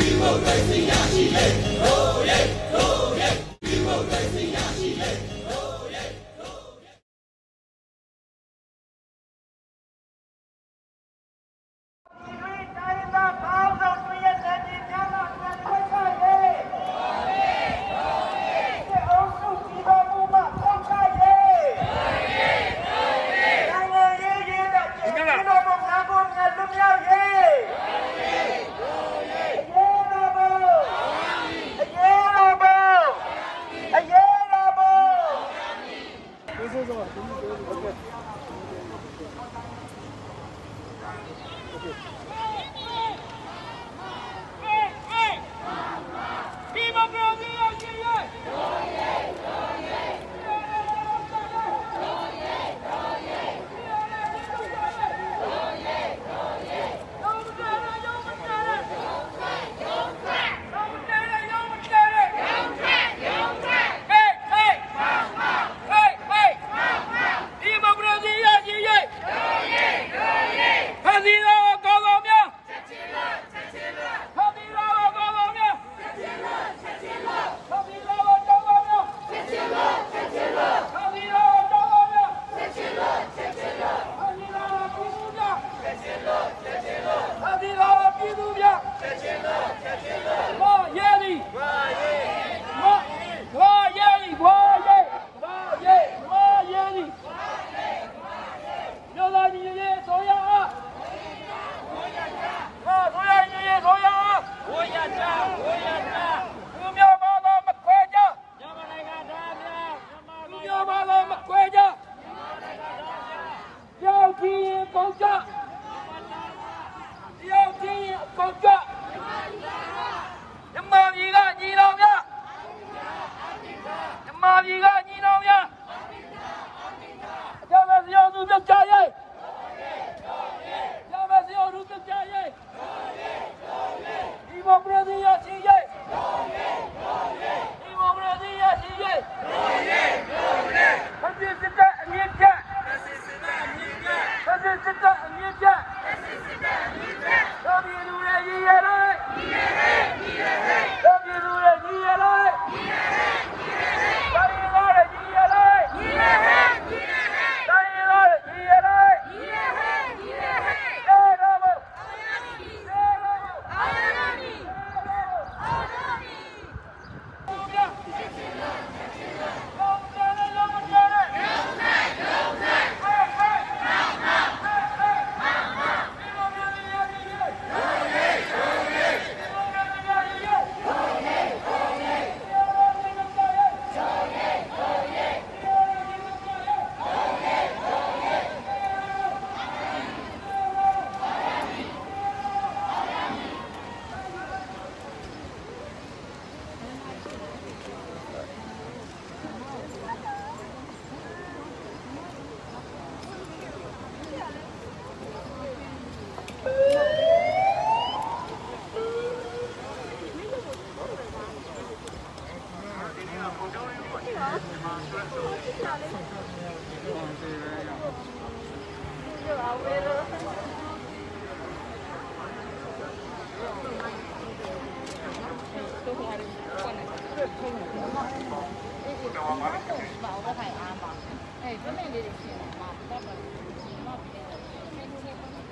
ဒီမိုကရေစီရရှိရေးဟိုးရေးဟိုးရေးဒီမိုကရေစီ တရားကြည့်ကောက်ကမြန်မာပြည်ကညီနောင်များမြန်မာပြည်ကညီနောင်များအကြမ်းဖက်စီအောင်သူပြချရဲအကြမ်းဖက်စီအောင်သူပြချရဲဒီမိုကရေစီရရှိရဲ 哎，这边的人去嘛，嘛不到了，嘛不到了，那就那。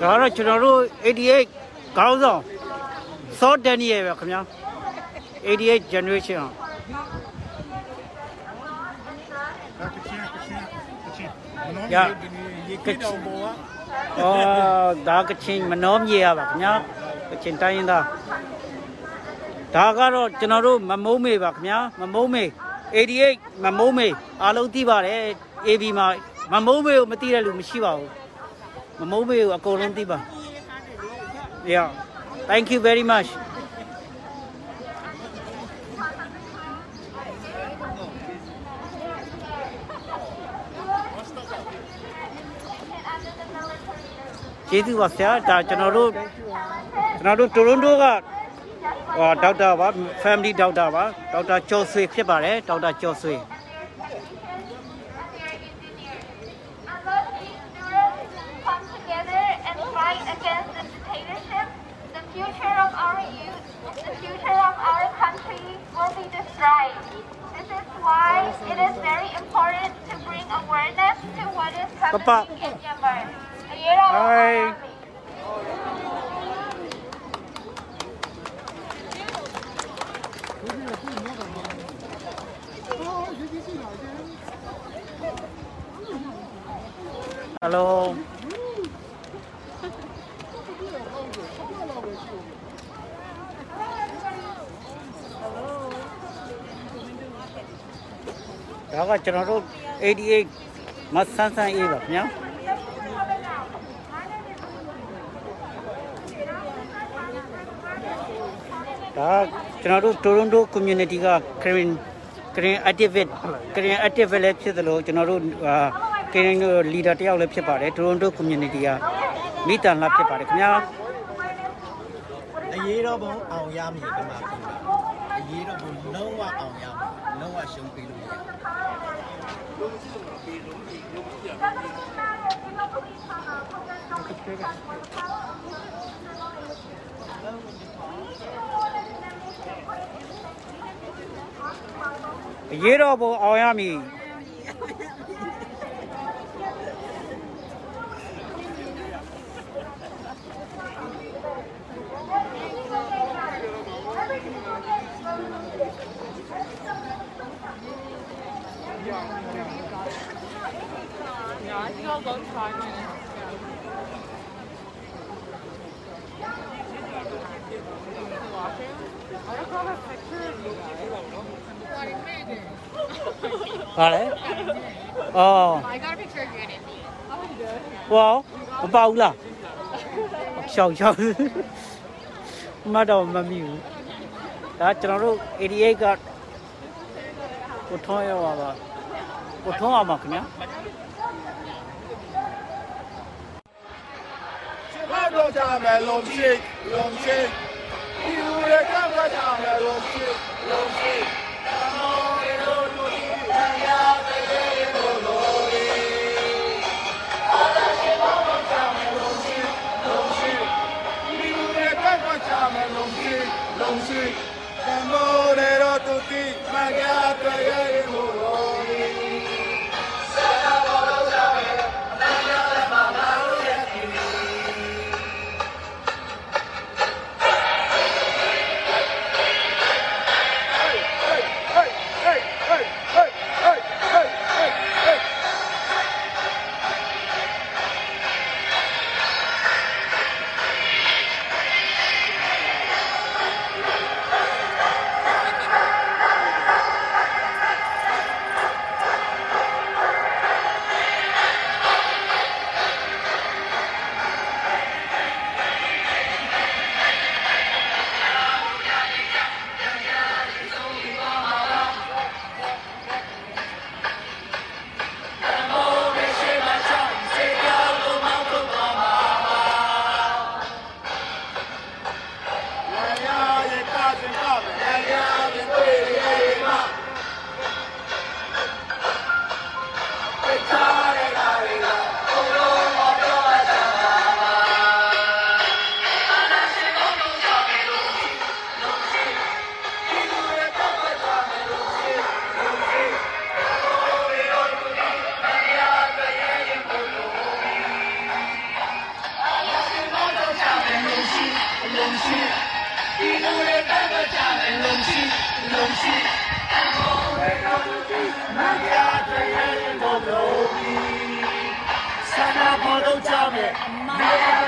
ဒါတော့ကျွန်တော်တို့88ခေါင်းဆောင်စောဒန်နီယယ်ပဲခင်ဗျာ88 generation ရာကချင်အော်ဒါကချင်မနှောမြေရပါခင်ဗျာကချင်တိုင်းရင်သားဒါကတော့ကျွန်တော်တို့မမုံမေပါခင်ဗျာမမုံမေ 88မမုံးမေအားလုံးသိပါတယ် AB မှာမမုံးမေကိုမသိတဲ့လူမရှိပါဘူးမမုံးမေကိုအကုန်လုံးသိပါ Yeah thank you very much ။ကျေးဇူးပါဆရာဒါကျွန်တော်တို့ကျွန်တော်တို့တိုရွန်တိုကဟော ဒေါက်တာပါ family ဒေါက်တာပါဒေါက်တာကျော်ဆွေဖြစ်ပါတယ်ဒေါက်တာကျော်ဆွေ And let these Hello ဒါကကျွန်တော်တို့88မဆန်းဆန်းအေးပါခင်ဗျာဒါကကျွန်တော်တို့ Toronto community က Korean Korean activist Korean activist လည်းဖြစ်သလိုကျွန်တော်တို့ အာ Korean leader တယောက်လည်းဖြစ်ပါတယ် Toronto community ကမိတန်လာဖြစ်ပါတယ်ခင်ဗျာအရေးတော့ဘုံအောင်ရမည်ဒီမှာပြောတာအရေးတော့ဘုံလုံးဝအောင်ရမယ်လုံးဝရှုံးပေးလို့မရဘူးအရေးတော်ပုံအောင်ရမည် Yeah, I think I'll go five minutes. The washroom? I don't have a picture of you guys. What are you ဟာလေအော် I got a picture of you and Andy. Oh, you did? ဟောမပေါဘူးလားရှောက်ရှောက်မတော့မမီဘူးဒါကျွန်တော်တို့88ကကိုထွန်းရောက်ပါပါ ကိုထွန်းအောင်ပါခင်ဗျာဘာတော့ကြမယ်လုံးရှိလုံးရှိဒီလူတွေကဘာကြမယ်လုံးရှိလုံးရှိ Bravo. Bravo.